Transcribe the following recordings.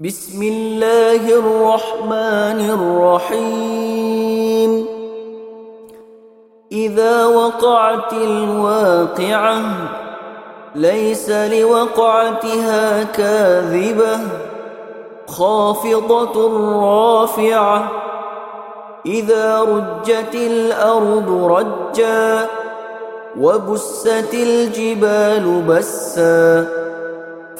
بسم الله الرحمن الرحيم. إذا وقعت الواقعة ليس لوقعتها كاذبة. خافضة رافعة إذا رجت الأرض رجا وبست الجبال بسّا.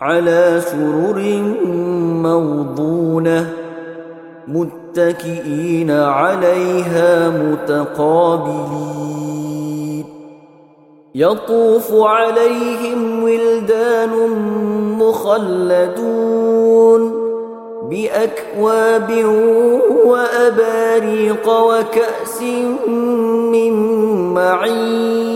على سرر موضونة متكئين عليها متقابلين. يطوف عليهم ولدان مخلدون بأكواب وأباريق وكأس من معين.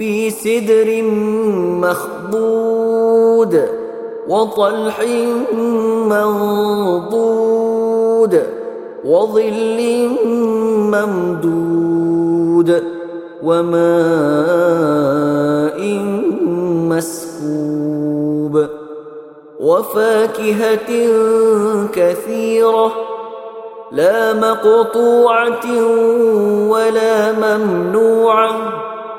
في سدر مخضود وطلح منضود وظل ممدود وماء مسكوب وفاكهة كثيرة لا مقطوعة ولا ممنوعة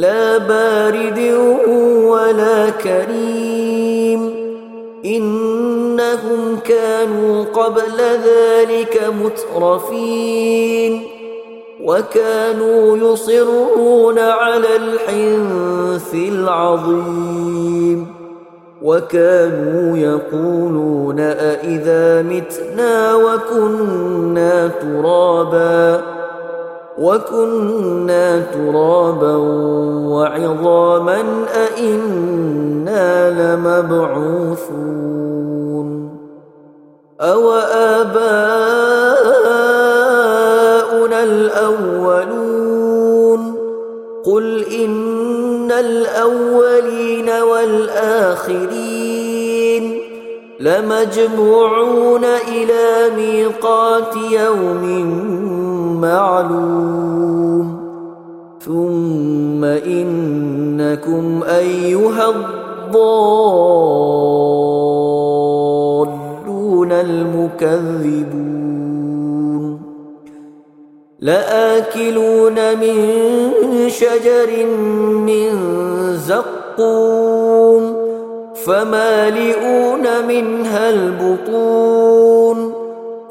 لا بارد ولا كريم. إنهم كانوا قبل ذلك مترفين. وكانوا يصرون على الحنث العظيم. وكانوا يقولون أإذا متنا وكنا ترابا. وكنا ترابا وعظاما أئنا لمبعوثون أو آباؤنا الأولون قل إن الأولين والآخرين لمجموعون إلى ميقات يوم معلوم ثم إنكم أيها الضالون المكذبون. لآكلون من شجر من زقوم فمالئون منها البطون.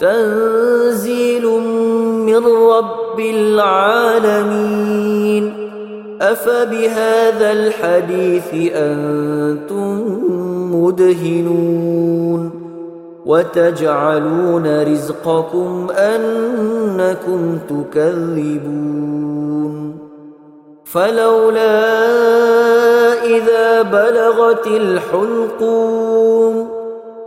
تنزيل من رب العالمين. أفبهذا الحديث أنتم مدهنون. وتجعلون رزقكم أنكم تكذبون. فلولا إذا بلغت الحلقوم